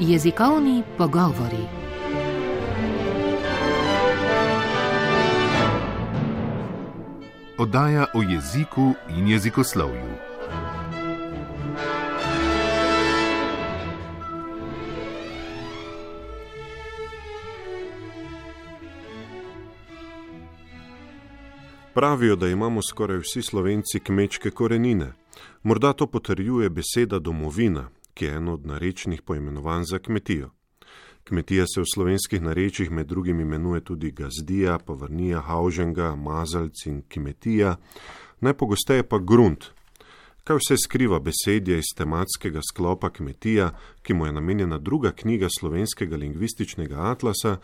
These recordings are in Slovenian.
Jezikovni pogovori. Oddaja o jeziku in jezikoslovju. Pravijo, da imamo skoraj vsi slovenci kmečke korenine. Morda to potrjuje beseda domovina, ki je eno od narečnih poimenovanj za kmetijo. Kmetija se v slovenskih narečjih med drugim imenuje tudi gazdija, povrnija, hauženga, mazalc in kmetija, najpogosteje pa grunt. Kaj vse skriva besedje iz tematskega sklopa Kmetija, ki mu je namenjena druga knjiga slovenskega lingvističnega atlasa,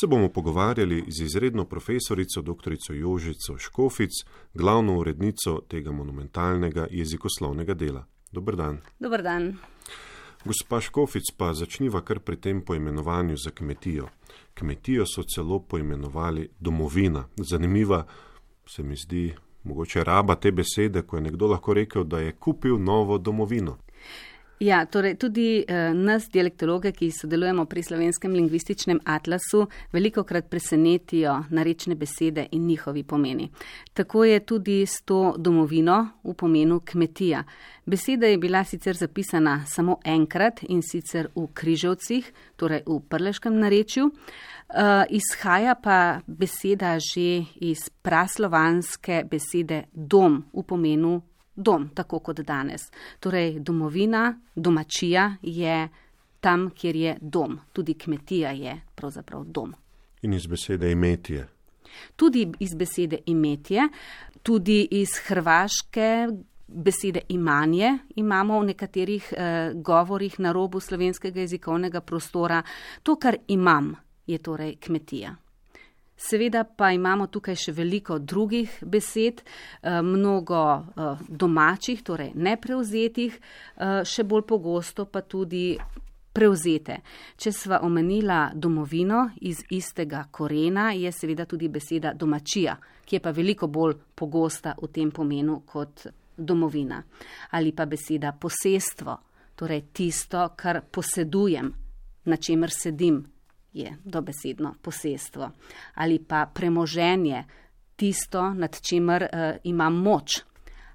se bomo pogovarjali z izredno profesorico dr. Jožico Škofic, glavno urednico tega monumentalnega jezikoslovnega dela. Dobr dan. Dobr dan. Gospa Škofic, pa začniva kar pri tem poimenovanju za kmetijo. Kmetijo so celo poimenovali domovina. Zanimiva se mi zdi mogoče raba te besede, ko je nekdo lahko rekel, da je kupil novo domovino. Ja, torej tudi eh, nas, dialektologe, ki sodelujemo pri slovenskem lingvističnem atlasu, veliko krat presenetijo narečne besede in njihovi pomeni. Tako je tudi s to domovino v pomenu kmetija. Beseda je bila sicer zapisana samo enkrat in sicer v križovcih, torej v prleškem narečju. Uh, izhaja pa beseda že iz praslovanske besede dom v pomenu dom, tako kot danes. Torej, domovina, domačija je tam, kjer je dom. Tudi kmetija je pravzaprav dom. In iz besede imetje. Tudi iz besede imetje, tudi iz hrvaške besede imanje imamo v nekaterih eh, govorih na robu slovenskega jezikovnega prostora. To, kar imam, je torej kmetija. Seveda pa imamo tukaj še veliko drugih besed, eh, mnogo eh, domačih, torej neprevzetih, eh, še bolj pogosto pa tudi prevzete. Če sva omenila domovino iz istega korena, je seveda tudi beseda domačija, ki je pa veliko bolj pogosta v tem pomenu kot domovina. Ali pa beseda posestvo, torej tisto, kar posedujem, na čemer sedim, je dobesedno posestvo ali pa premoženje, tisto, nad čimer uh, imam moč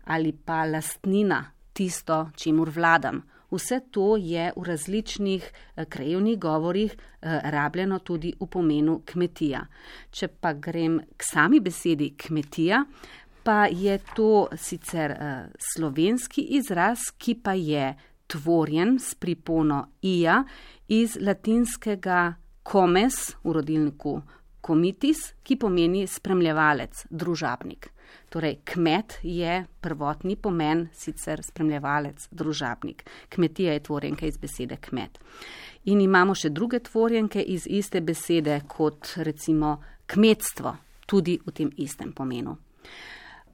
ali pa lastnina, tisto, čemur vladam. Vse to je v različnih uh, krajevnih govorih uh, rabljeno tudi v pomenu kmetija. Če pa grem k sami besedi kmetija, pa je to sicer slovenski izraz, ki pa je tvorjen s pripono ija iz latinskega komes v rodilniku komitis, ki pomeni spremljevalec, družabnik. Torej, kmet je prvotni pomen, sicer spremljevalec, družabnik. Kmetija je tvorjenka iz besede kmet. In imamo še druge tvorjenke iz iste besede kot recimo kmetstvo, tudi v tem istem pomenu.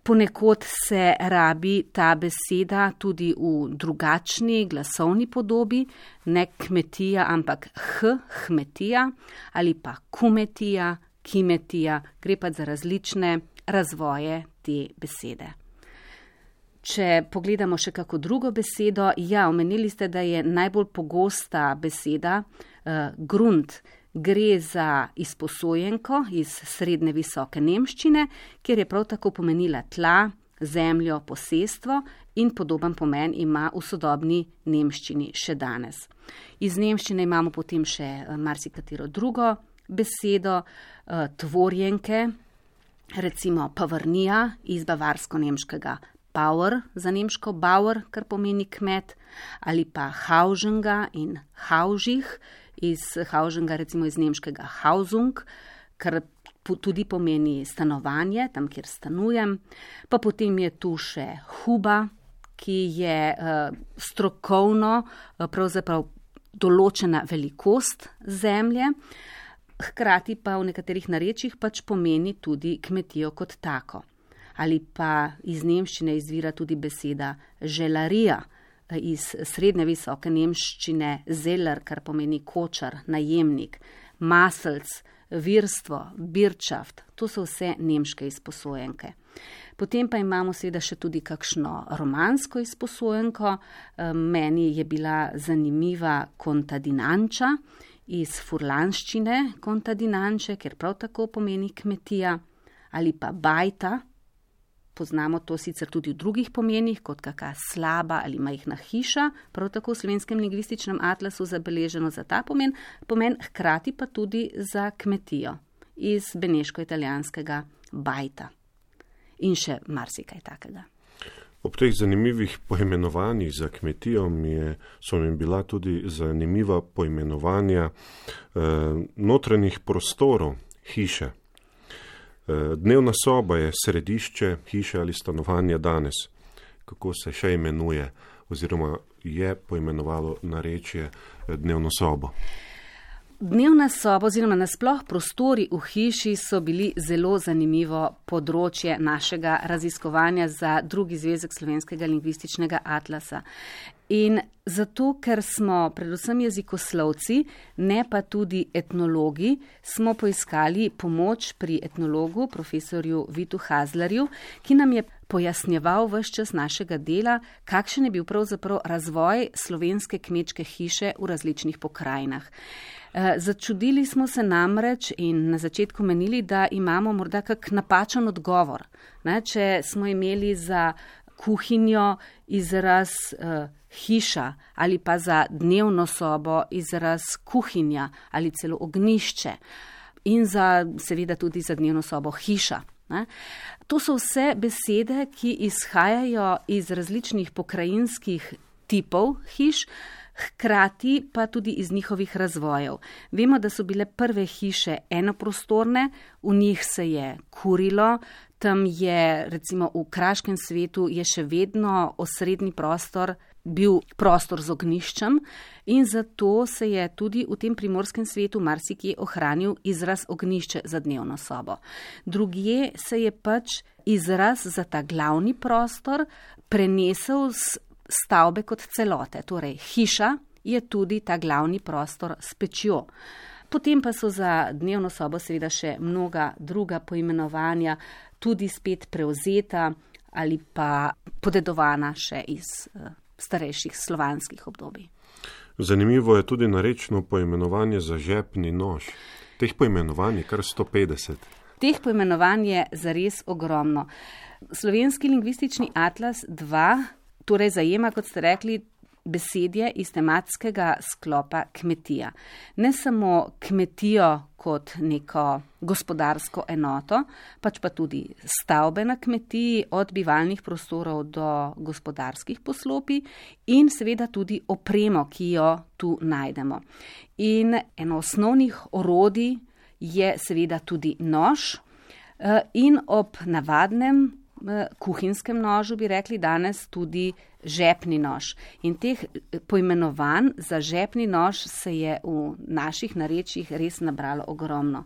Ponekod se rabi ta beseda tudi v drugačni glasovni podobi, ne kmetija, ampak h, kmetija ali pa kumetija, kimetija, gre pa za različne razvoje te besede. Če pogledamo še kako drugo besedo, ja, omenili ste, da je najbolj pogosta beseda uh, grunt gre za izposojenko iz srednje visoke nemščine, kjer je prav tako pomenila tla, zemljo, posestvo in podoben pomen ima v sodobni nemščini še danes. Iz nemščine imamo potem še eh, marsikatero drugo besedo, eh, tvorjenke, recimo pavrnija iz bavarsko-nemškega. Power za nemško Bauer, kar pomeni kmet, ali pa Hauženga in Haužih, iz Hauženga, recimo iz nemškega Hausung, kar tudi pomeni stanovanje, tam, kjer stanujem. Pa potem je tu še Huba, ki je uh, strokovno uh, pravzaprav določena velikost zemlje. Hkrati pa v nekaterih narečjih pač pomeni tudi kmetijo kot tako. Ali pa iz nemščine izvira tudi beseda želarija, iz srednje visoke nemščine zeller, kar pomeni kočar, najemnik, maselc, virstvo, birčaft, to so vse nemške izposojenke. Potem pa imamo seveda še tudi kakšno romansko izposojenko. Meni je bila zanimiva kontadinanča iz furlanščine kontadinanče, ker prav tako pomeni kmetija, ali pa bajta. Poznamo to sicer tudi v drugih pomenih, kot kakšna slaba ali majhna hiša, prav tako v slovenskem lingvističnem atlasu zabeleženo za ta pomen, pomen hkrati pa tudi za kmetijo iz beneško-italijanskega bajta in še marsikaj takega. Ob teh zanimivih poimenovanjih za kmetijo mi je, so mi bila tudi zanimiva poimenovanja eh, notranjih prostorov hiše. Eh, dnevna soba je središče hiše ali stanovanja danes, kako se še imenuje oziroma je poimenovalo narečje eh, dnevno sobo. Dnevna soba oziroma nasploh prostori v hiši so bili zelo zanimivo področje našega raziskovanja za drugi zvezek slovenskega lingvističnega atlasa. In zato, ker smo predvsem jezikoslovci, ne pa tudi etnologi, smo poiskali pomoč pri etnologu, profesorju Vitu Hazlarju, ki nam je pojasnjeval vse čas našega dela, kakšen je bil pravzaprav razvoj slovenske kmečke hiše v različnih pokrajinah. Eh, začudili smo se namreč in na začetku menili, da imamo morda kak napačen odgovor. Ne, če smo imeli za kuhinjo izraz uh, hiša ali pa za dnevno sobo izraz kuhinja ali celo ognišče in za, seveda tudi za dnevno sobo hiša. Ne. To so vse besede, ki izhajajo iz različnih pokrajinskih tipov hiš, hkrati pa tudi iz njihovih razvojev. Vemo, da so bile prve hiše enoprostorne, v njih se je kurilo, tam je recimo v kraškem svetu je še vedno osrednji prostor bil prostor z ogniščem in zato se je tudi v tem primorskem svetu marsikje ohranil izraz ognišče za dnevno sobo. Drugje se je pač izraz za ta glavni prostor prenesel s stavbe kot celote. Torej, hiša je tudi ta glavni prostor s pečjo. Potem pa so za dnevno sobo seveda še mnoga druga poimenovanja, tudi spet prevzeta ali pa podedovana še iz uh, starejših slovanskih obdobij. Zanimivo je tudi narečno poimenovanje za žepni nož. Teh poimenovanj je kar 150. Teh poimenovanj je zares ogromno. Slovenski lingvistični atlas 2 torej zajema, kot ste rekli, besedje iz tematskega sklopa kmetija. Ne samo kmetijo kot neko gospodarsko enoto, pač pa tudi stavbe na kmetiji, od bivalnih prostorov do gospodarskih poslopij in seveda tudi opremo, ki jo tu najdemo. In eno osnovnih orodij je seveda tudi nož eh, in ob navadnem kuhinjskem nožu bi rekli danes tudi žepni nož. In teh eh, poimenovanj za žepni nož se je v naših narečjih res nabralo ogromno.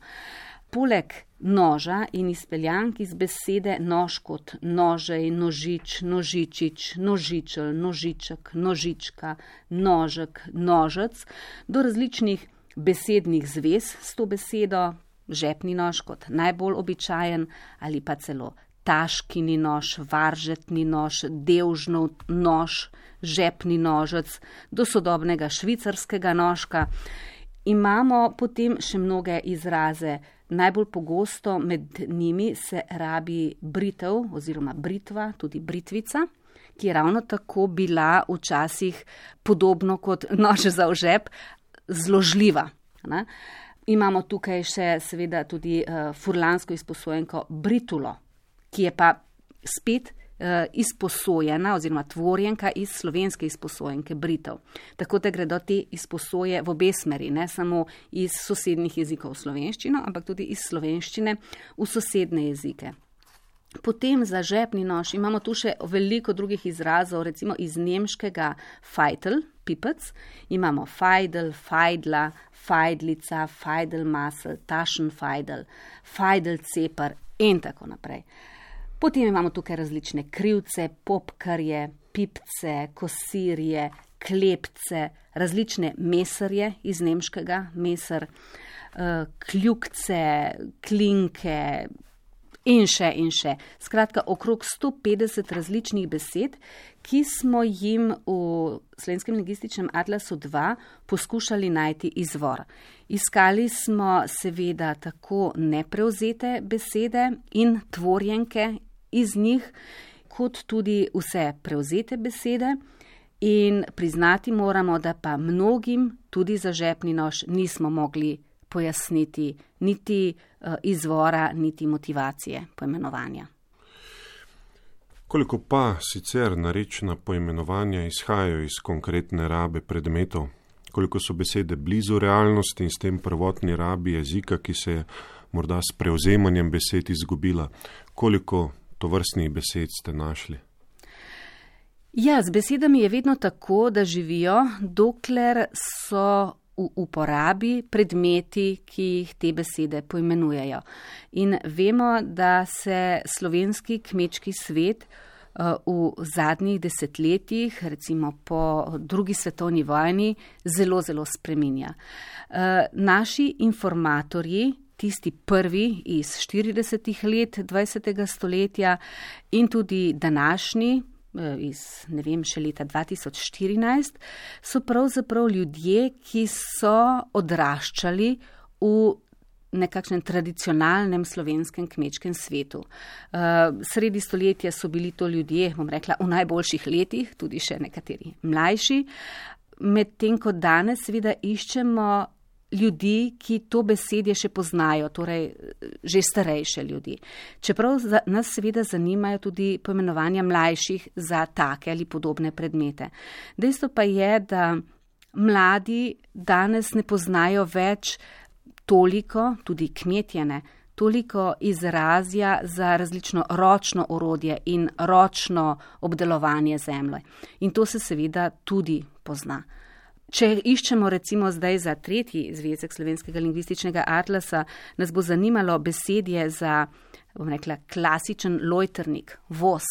Poleg noža in izpeljank iz besede nož kot nožej, nožič, nožičič, nožičel, nožiček, nožička, nožek, nožec, do različnih besednih zvez s to besedo, žepni nož kot najbolj običajen ali pa celo taškini nož, varžetni nož, devžnov nož, žepni nožec, do sodobnega švicarskega nožka. Imamo potem še mnoge izraze. Najbolj pogosto med njimi se rabi britev oziroma britva, tudi britvica, ki je ravno tako bila včasih podobno kot nož za ožep, zložljiva. Ne? Imamo tukaj še seveda tudi uh, furlansko izposojenko britulo, ki je pa spet uh, izposojena oziroma tvorjenka iz slovenske izposojenke Britov. Tako da gredo te izposoje v obe smeri, ne samo iz sosednjih jezikov v slovenščino, ampak tudi iz slovenščine v sosedne jezike. Potem za žepni nož imamo tu še veliko drugih izrazov, recimo iz nemškega fajtel, pipec, imamo fajdel, fajdla, fajdlica, fajdelmasel, tašen fajdel, fajdel cepar in tako naprej. Potem imamo tukaj različne krivce, popkarje, pipce, kosirje, klepce, različne mesarje iz nemškega, mesar, eh, kljukce, klinke In še in še. Skratka, okrog 150 različnih besed, ki smo jim v Slovenskem lingvističnem atlasu 2 poskušali najti izvor. Iskali smo seveda tako nepreuzete besede in tvorjenke iz njih, kot tudi vse preuzete besede. In priznati moramo, da pa mnogim, tudi za žepni nož, nismo mogli pojasniti niti uh, izvora, niti motivacije poimenovanja. Koliko pa sicer narečna poimenovanja izhajajo iz konkretne rabe predmetov, koliko so besede blizu realnosti in s tem prvotni rabi jezika, ki se je morda s prevzemanjem besed izgubila, koliko tovrstnih besed ste našli? Ja, z besedami je vedno tako, da živijo, dokler so v uporabi predmeti, ki jih te besede poimenujejo. In vemo, da se slovenski kmečki svet uh, v zadnjih desetletjih, recimo po drugi svetovni vojni, zelo, zelo spreminja. Uh, naši informatorji, tisti prvi iz 40. let 20. stoletja in tudi današnji, Eh, iz, ne vem, še leta 2014, so pravzaprav ljudje, ki so odraščali v nekakšnem tradicionalnem slovenskem kmečkem svetu. Eh, sredi stoletja so bili to ljudje, bom rekla, v najboljših letih, tudi še nekateri mlajši, medtem ko danes seveda iščemo ljudi, ki to besedje še poznajo, torej že starejše ljudi. Čeprav nas seveda zanimajo tudi poimenovanja mlajših za take ali podobne predmete. Dejstvo pa je, da mladi danes ne poznajo več toliko, tudi kmetjene, toliko izrazja za različno ročno orodje in ročno obdelovanje zemlje. In to se seveda tudi pozna. Če iščemo recimo zdaj za tretji zvezek slovenskega lingvističnega atlasa, nas bo zanimalo besedje za, bom rekla, klasičen lojternik, voz.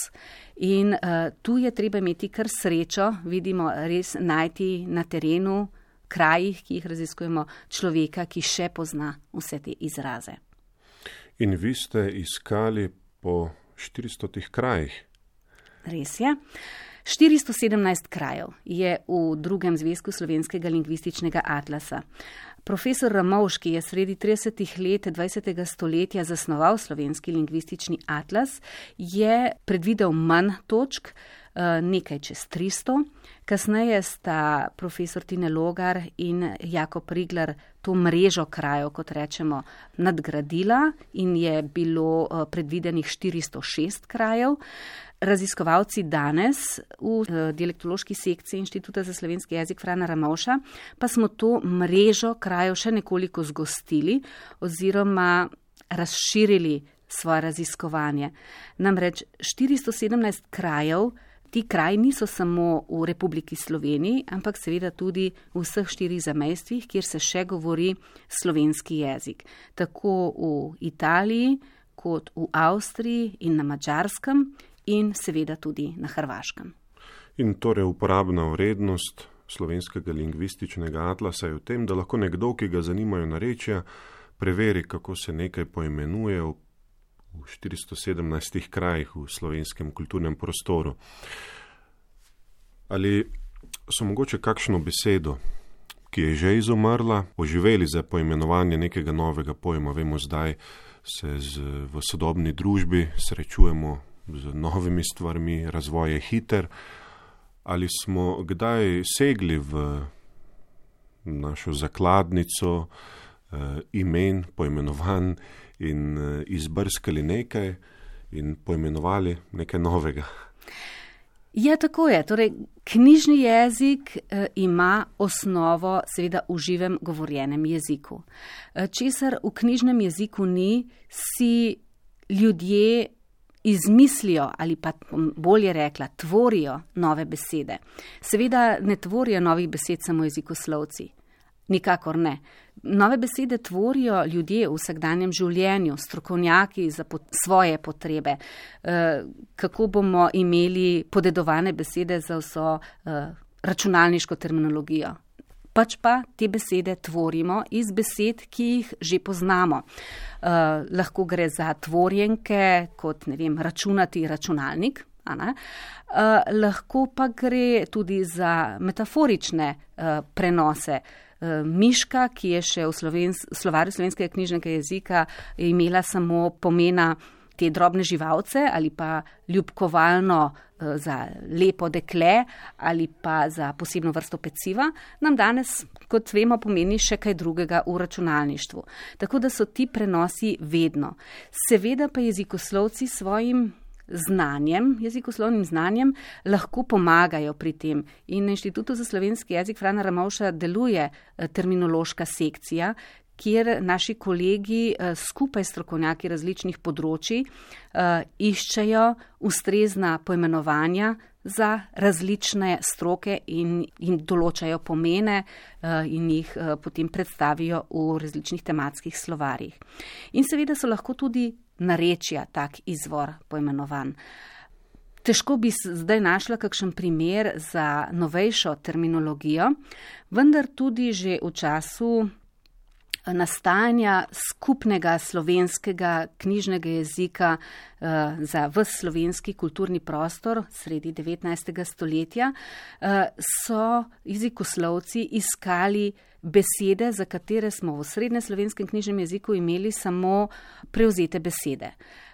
In uh, tu je treba imeti kar srečo, vidimo res najti na terenu, krajih, ki jih raziskujemo, človeka, ki še pozna vse te izraze. In vi ste iskali po 400 krajih. Res je. 417 krajev je v drugem zvezku slovenskega lingvističnega atlasa. Profesor Ramovški je sredi 30. let 20. stoletja zasnoval slovenski lingvistični atlas, je predvidel manj točk, eh, nekaj čez 300. Kasneje sta profesor Tine Logar in Jako Prigler to mrežo krajev, kot rečemo, nadgradila in je bilo eh, predvidenih 406 krajev. Raziskovalci danes v eh, dialektološki sekciji Inštituta za slovenski jezik Frana Ramovša pa smo to mrežo krajev še nekoliko zgostili oziroma razširili svoje raziskovanje. Namreč 417 krajev, ti kraji niso samo v Republiki Sloveniji, ampak seveda tudi v vseh štirih zamejstvih, kjer se še govori slovenski jezik. Tako v Italiji, kot v Avstriji in na Mačarskem in seveda tudi na Hrvaškem. In torej uporabna vrednost slovenskega lingvističnega atlasa je v tem, da lahko nekdo, ki ga zanimajo narečja, preveri, kako se nekaj poimenuje v 417 krajih v slovenskem kulturnem prostoru. Ali so mogoče kakšno besedo, ki je že izumrla, oživeli za poimenovanje nekega novega pojma? Vemo, zdaj se z, v sodobni družbi srečujemo z novimi stvarmi, razvoj je hiter. Ali smo kdaj segli v našo zakladnico eh, imen, poimenovan in eh, izbrskali nekaj in poimenovali nekaj novega? Ja, tako je. Torej, knjižni jezik eh, ima osnovo, seveda, v živem govorjenem jeziku. Eh, česar v knjižnem jeziku ni, si ljudje izmislijo ali pa bolje rekla, tvorijo nove besede. Seveda ne tvorijo novih besed samo jezikoslovci. Nikakor ne. Nove besede tvorijo ljudje v vsakdanjem življenju, strokovnjaki za pot svoje potrebe. E, kako bomo imeli podedovane besede za vso e, računalniško terminologijo? Pač pa te besede tvorimo iz besed, ki jih že poznamo. Uh, lahko gre za tvorjenke, kot ne vem, računati računalnik. Uh, lahko pa gre tudi za metaforične uh, prenose. Uh, miška, ki je še v slovens, slovarju slovenskega knjižnega jezika imela samo pomena uh, te drobne živalce ali pa ljubkovalno eh, za lepo dekle ali pa za posebno vrsto peciva, nam danes, kot vemo, pomeni še kaj drugega v računalništvu. Tako da so ti prenosi vedno. Seveda pa jezikoslovci svojim znanjem, jezikoslovnim znanjem, lahko pomagajo pri tem. In na Inštitutu za slovenski jezik Frana Ramovša deluje eh, terminološka sekcija, kjer naši kolegi eh, skupaj s strokovnjaki različnih področji eh, iščejo ustrezna poimenovanja za različne stroke in, in določajo pomene eh, in jih potem predstavijo v različnih tematskih slovarjih. In seveda so lahko tudi narečja tak izvor poimenovan. Težko bi zdaj našla kakšen primer za novejšo terminologijo, vendar tudi že v času nastajanja skupnega slovenskega knjižnega jezika uh, za vse slovenski kulturni prostor sredi 19. stoletja, uh, so jezikoslovci iskali besede, za katere smo v srednje slovenskem knjižnem jeziku imeli samo prevzete besede.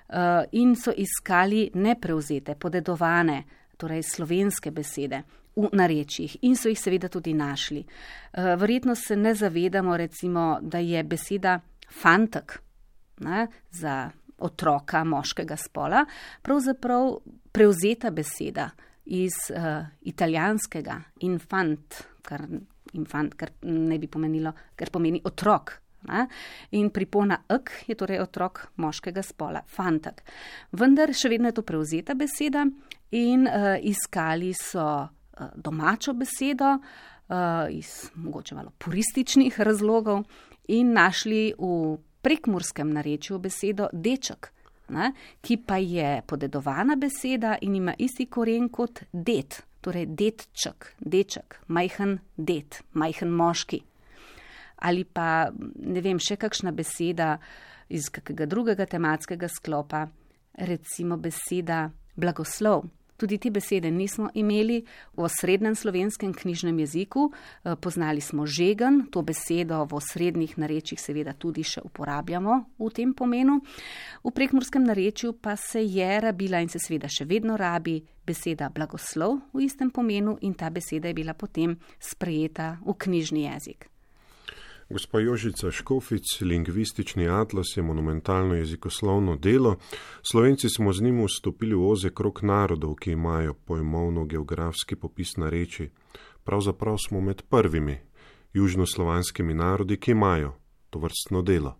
Uh, in so iskali neprevzete, podedovane, torej slovenske besede v narečjih in so jih seveda tudi našli. Eh, verjetno se ne zavedamo, recimo, da je beseda fantek ne, za otroka moškega spola pravzaprav prevzeta beseda iz uh, italijanskega infant, kar, infant, kar ne bi pomenilo, ker pomeni otrok. Ne? In pripona ek je torej otrok moškega spola, fantak. Vendar še vedno je to prevzeta beseda in uh, iskali so domačo besedo eh, iz mogoče malo purističnih razlogov in našli v prekmurskem narečju besedo deček, ne, ki pa je podedovana beseda in ima isti koren kot det, torej detček, deček, majhen det, majhen moški. Ali pa ne vem, še kakšna beseda iz kakega drugega tematskega sklopa, recimo beseda blagoslov. Tudi te besede nismo imeli v srednjem slovenskem knjižnem jeziku. Eh, poznali smo žegen, to besedo v srednjih narečjih seveda tudi še uporabljamo v tem pomenu. V prekmurskem narečju pa se je rabila in se seveda še vedno rabi beseda blagoslov v istem pomenu in ta beseda je bila potem sprejeta v knjižni jezik. Gospa Jožica Škofic, lingvistični atlas je monumentalno jezikoslovno delo. Slovenci smo z njim vstopili v oze krok narodov, ki imajo pojmovno geografski popis na reči. Pravzaprav smo med prvimi južnoslovanskimi narodi, ki imajo to vrstno delo.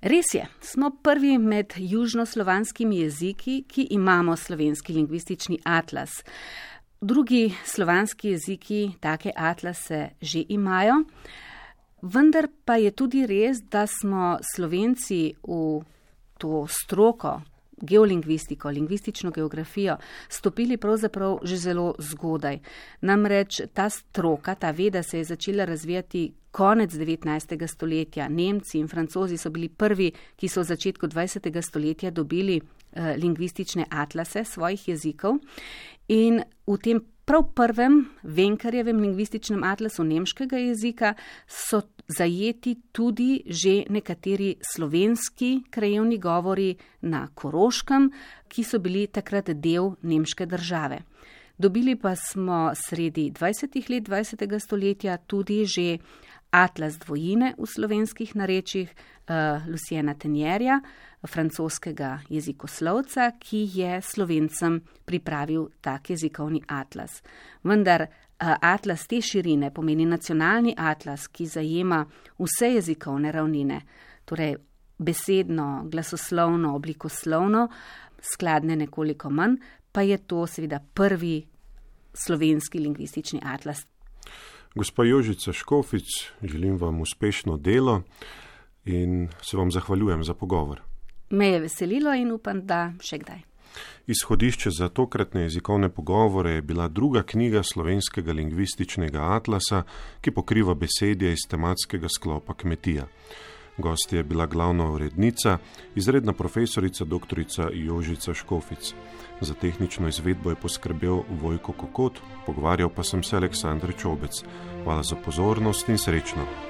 Res je, smo prvi med južnoslovanskimi jeziki, ki imamo slovenski lingvistični atlas. Drugi slovanski jeziki take atlase že imajo. Vendar pa je tudi res, da smo slovenci v to stroko, geolingvistiko, lingvistično geografijo, stopili pravzaprav že zelo zgodaj. Namreč ta stroka, ta veda se je začela razvijati konec 19. stoletja. Nemci in francozi so bili prvi, ki so v začetku 20. stoletja dobili lingvistične atlase svojih jezikov. In v tem prav prvem Venkarjevem lingvističnem atlasu nemškega jezika so zajeti tudi že nekateri slovenski krajevni govori na Koroškem, ki so bili takrat del nemške države. Dobili pa smo sredi 20. let 20. stoletja tudi že atlas dvojine v slovenskih narečjih uh, Luciana Tenjerja, francoskega jezikoslovca, ki je slovencem pripravil tak jezikovni atlas. Vendar uh, atlas te širine pomeni nacionalni atlas, ki zajema vse jezikovne ravnine, torej besedno, glasoslovno, oblikoslovno, skladne nekoliko manj, pa je to seveda prvi slovenski lingvistični atlas. Gospa Jožica Škofic, želim vam uspešno delo in se vam zahvaljujem za pogovor. Me je veselilo in upam, da še kdaj. Izhodišče za tokratne jezikovne pogovore je bila druga knjiga slovenskega lingvističnega atlasa, ki pokriva besedje iz tematskega sklopa kmetija. Gost je bila glavna urednica, izredna profesorica dr. Jožica Škofic. Za tehnično izvedbo je poskrbel Vojko Kokot, pogovarjal pa sem se Aleksandr Čobec. Hvala za pozornost in srečno.